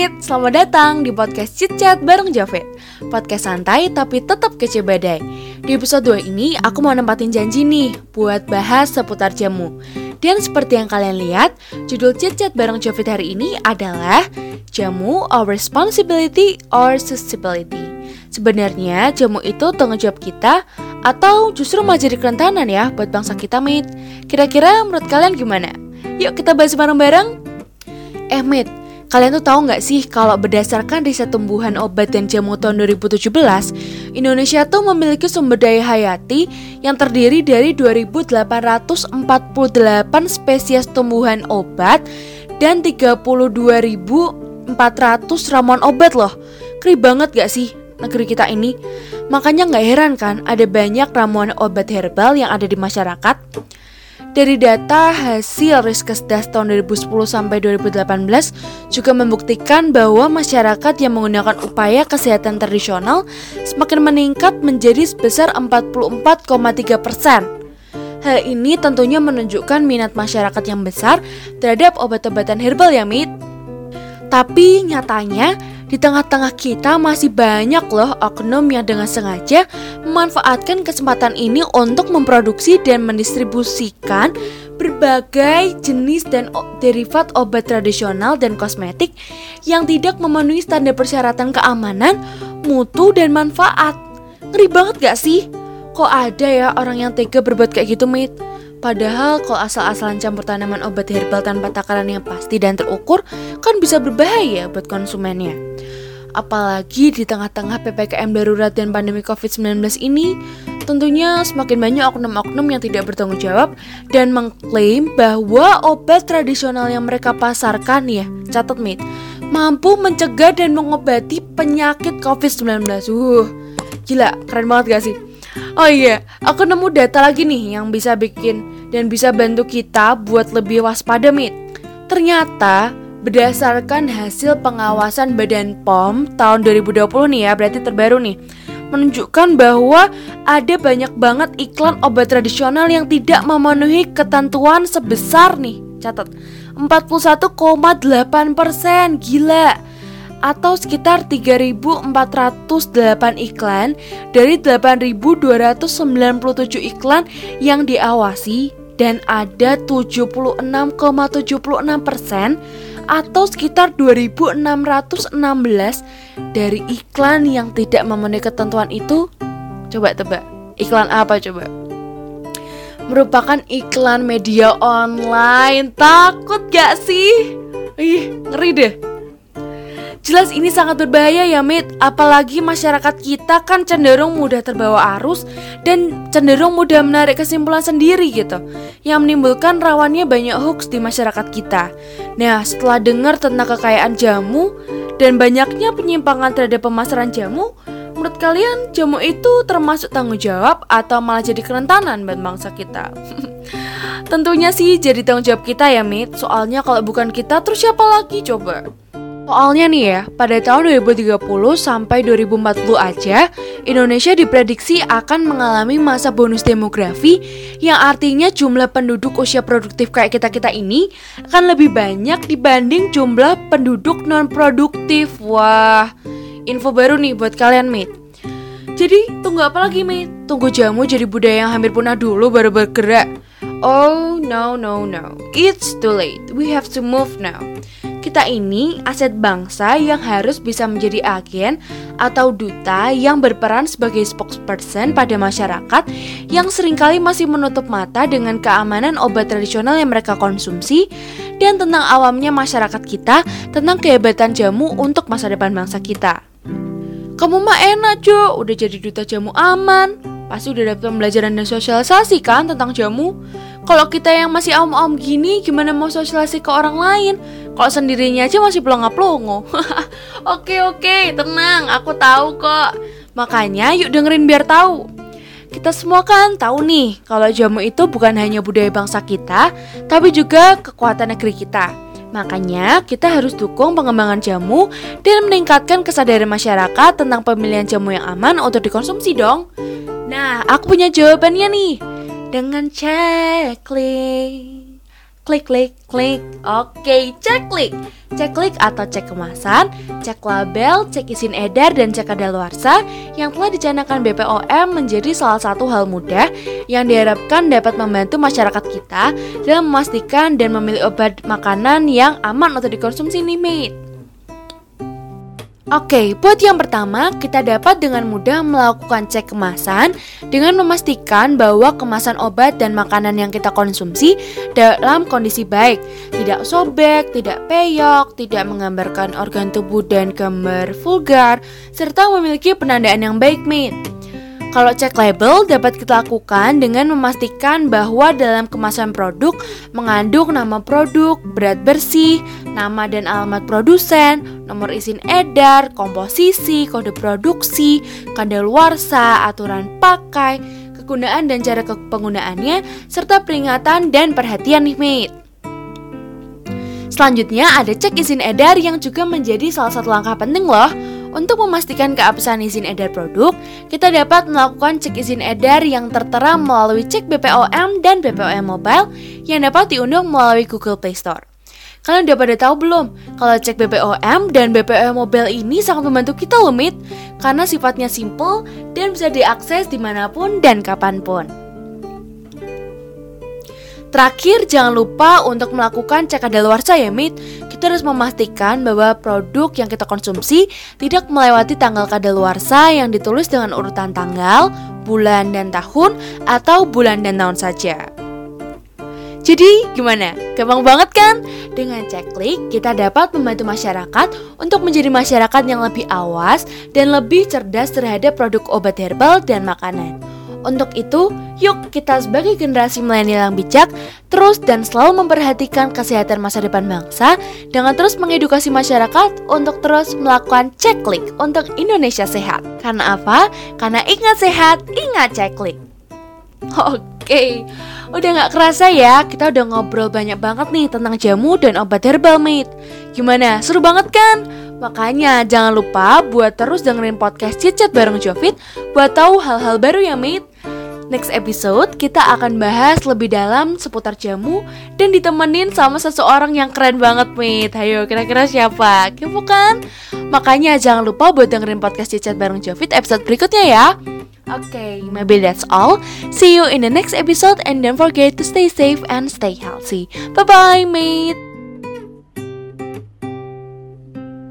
Selamat datang di podcast Chit bareng Javed Podcast santai tapi tetap kece badai. Di episode 2 ini aku mau nempatin janji nih buat bahas seputar jamu. Dan seperti yang kalian lihat, judul Chit bareng Javed hari ini adalah Jamu or Responsibility or Sustainability Sebenarnya jamu itu tanggung jawab kita atau justru malah jadi kerentanan ya buat bangsa kita, Mit? Kira-kira menurut kalian gimana? Yuk kita bahas bareng-bareng. Eh, Mit, Kalian tuh tahu nggak sih kalau berdasarkan riset tumbuhan obat dan jamu tahun 2017, Indonesia tuh memiliki sumber daya hayati yang terdiri dari 2.848 spesies tumbuhan obat dan 32.400 ramuan obat loh. Keri banget gak sih negeri kita ini? Makanya nggak heran kan ada banyak ramuan obat herbal yang ada di masyarakat. Dari data hasil Riskesdas tahun 2010 sampai 2018 juga membuktikan bahwa masyarakat yang menggunakan upaya kesehatan tradisional semakin meningkat menjadi sebesar 44,3 persen. Hal ini tentunya menunjukkan minat masyarakat yang besar terhadap obat-obatan herbal ya, Mit. Tapi nyatanya di tengah-tengah kita masih banyak loh oknum yang dengan sengaja memanfaatkan kesempatan ini untuk memproduksi dan mendistribusikan berbagai jenis dan derivat obat tradisional dan kosmetik yang tidak memenuhi standar persyaratan keamanan, mutu, dan manfaat. Ngeri banget gak sih? Kok ada ya orang yang tega berbuat kayak gitu, Mit? Padahal kalau asal-asalan campur tanaman obat herbal tanpa takaran yang pasti dan terukur kan bisa berbahaya buat konsumennya. Apalagi di tengah-tengah PPKM darurat dan pandemi COVID-19 ini, tentunya semakin banyak oknum-oknum yang tidak bertanggung jawab dan mengklaim bahwa obat tradisional yang mereka pasarkan ya, catat mit, mampu mencegah dan mengobati penyakit COVID-19. Uh, gila, keren banget gak sih? Oh iya, aku nemu data lagi nih yang bisa bikin dan bisa bantu kita buat lebih waspada, Mit. Ternyata berdasarkan hasil pengawasan Badan POM tahun 2020 nih ya, berarti terbaru nih menunjukkan bahwa ada banyak banget iklan obat tradisional yang tidak memenuhi ketentuan sebesar nih, catat 41,8 persen, gila atau sekitar 3.408 iklan dari 8.297 iklan yang diawasi dan ada 76,76 persen atau sekitar 2.616 dari iklan yang tidak memenuhi ketentuan itu. Coba tebak, iklan apa coba? Merupakan iklan media online. Takut gak sih? Ih, ngeri deh. Jelas ini sangat berbahaya ya Mit Apalagi masyarakat kita kan cenderung mudah terbawa arus Dan cenderung mudah menarik kesimpulan sendiri gitu Yang menimbulkan rawannya banyak hoax di masyarakat kita Nah setelah dengar tentang kekayaan jamu Dan banyaknya penyimpangan terhadap pemasaran jamu Menurut kalian jamu itu termasuk tanggung jawab Atau malah jadi kerentanan buat bangsa kita? Tentunya sih jadi tanggung jawab kita ya Mit Soalnya kalau bukan kita terus siapa lagi coba? Soalnya nih ya, pada tahun 2030 sampai 2040 aja, Indonesia diprediksi akan mengalami masa bonus demografi yang artinya jumlah penduduk usia produktif kayak kita-kita ini akan lebih banyak dibanding jumlah penduduk non-produktif. Wah, info baru nih buat kalian, mate. Jadi, tunggu apa lagi, mate? Tunggu jamu jadi budaya yang hampir punah dulu baru bergerak. Oh, no, no, no. It's too late. We have to move now. Kita ini aset bangsa yang harus bisa menjadi agen atau duta yang berperan sebagai spokesperson pada masyarakat yang sering kali masih menutup mata dengan keamanan obat tradisional yang mereka konsumsi dan tentang awamnya masyarakat kita tentang kehebatan jamu untuk masa depan bangsa kita. Kamu mah enak, Jo, udah jadi duta jamu aman. Pasti udah dapat pembelajaran dan sosialisasi kan tentang jamu. Kalau kita yang masih om-om gini, gimana mau sosialisasi ke orang lain? Kalau sendirinya aja masih pelongo-pelongo. oke oke, tenang, aku tahu kok. Makanya yuk dengerin biar tahu. Kita semua kan tahu nih kalau jamu itu bukan hanya budaya bangsa kita, tapi juga kekuatan negeri kita. Makanya kita harus dukung pengembangan jamu dan meningkatkan kesadaran masyarakat tentang pemilihan jamu yang aman untuk dikonsumsi dong. Nah, aku punya jawabannya nih. Dengan checklist Klik, klik, klik. Oke, cek klik. Cek klik atau cek kemasan, cek label, cek izin edar, dan cek kadaluarsa yang telah dicanangkan BPOM menjadi salah satu hal mudah yang diharapkan dapat membantu masyarakat kita dalam memastikan dan memilih obat makanan yang aman untuk dikonsumsi nih, mate. Oke, buat yang pertama, kita dapat dengan mudah melakukan cek kemasan dengan memastikan bahwa kemasan obat dan makanan yang kita konsumsi dalam kondisi baik, tidak sobek, tidak peyok, tidak menggambarkan organ tubuh dan gambar vulgar, serta memiliki penandaan yang baik, mate. Kalau cek label dapat kita lakukan dengan memastikan bahwa dalam kemasan produk mengandung nama produk, berat bersih, nama dan alamat produsen, nomor izin edar, komposisi, kode produksi, kadaluarsa, aturan pakai, kegunaan dan cara penggunaannya, serta peringatan dan perhatian nih mate. Selanjutnya ada cek izin edar yang juga menjadi salah satu langkah penting loh untuk memastikan keabsahan izin edar produk, kita dapat melakukan cek izin edar yang tertera melalui cek BPOM dan BPOM Mobile yang dapat diunduh melalui Google Play Store. Kalian udah pada tahu belum kalau cek BPOM dan BPOM Mobile ini sangat membantu kita loh, Mit, karena sifatnya simple dan bisa diakses di mana pun dan kapan pun. Terakhir, jangan lupa untuk melakukan cek kadaluarsa ya, Mit harus memastikan bahwa produk yang kita konsumsi tidak melewati tanggal kadaluarsa yang ditulis dengan urutan tanggal, bulan, dan tahun, atau bulan dan tahun saja. Jadi, gimana? Gampang banget kan? Dengan ceklik, kita dapat membantu masyarakat untuk menjadi masyarakat yang lebih awas dan lebih cerdas terhadap produk obat herbal dan makanan. Untuk itu, yuk kita sebagai generasi milenial yang bijak terus dan selalu memperhatikan kesehatan masa depan bangsa dengan terus mengedukasi masyarakat untuk terus melakukan ceklik untuk Indonesia sehat. Karena apa? Karena ingat sehat, ingat ceklik. Oke, udah gak kerasa ya, kita udah ngobrol banyak banget nih tentang jamu dan obat herbal, mate. Gimana, seru banget kan? Makanya jangan lupa buat terus dengerin podcast Cicet bareng Jovit buat tahu hal-hal baru ya, mate. Next episode kita akan bahas lebih dalam seputar jamu dan ditemenin sama seseorang yang keren banget, Mit. Ayo, kira-kira siapa? Kepo kan? Makanya jangan lupa buat dengerin podcast Cicat bareng Jovit episode berikutnya ya. Oke, okay, maybe that's all. See you in the next episode and don't forget to stay safe and stay healthy. Bye-bye, mate.